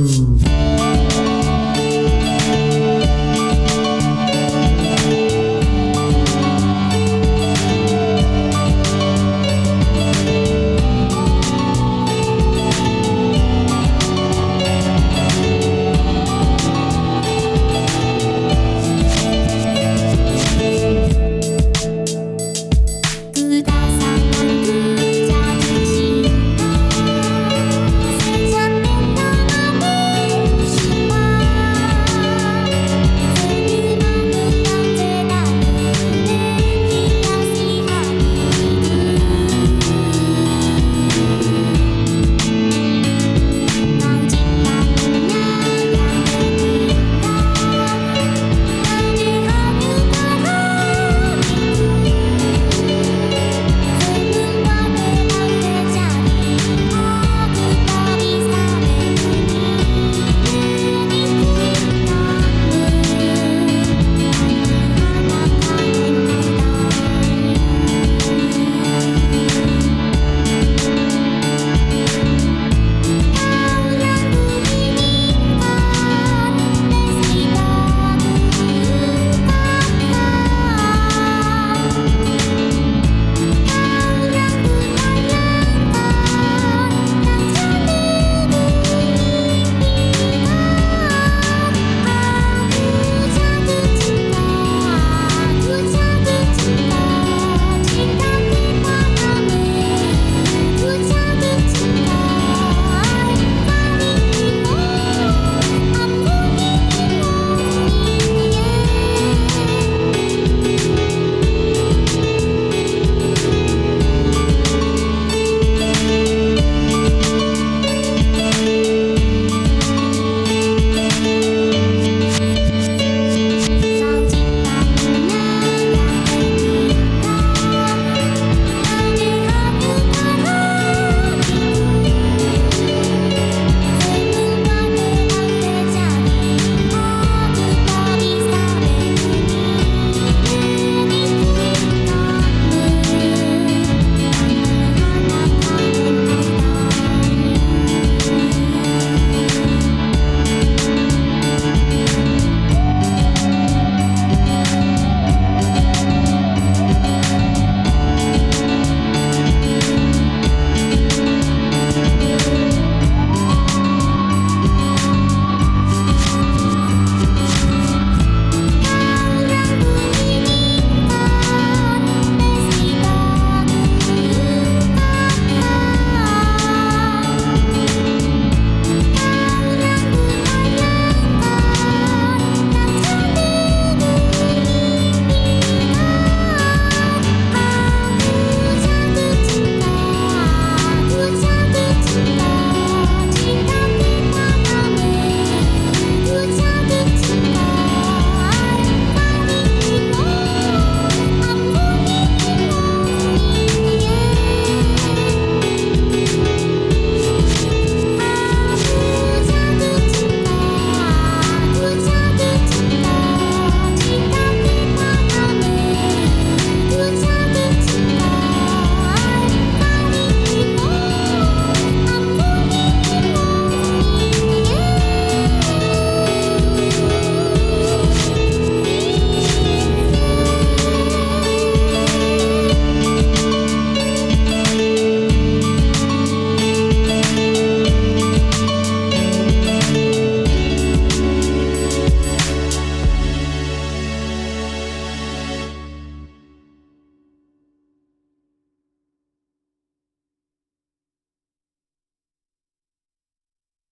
Mm.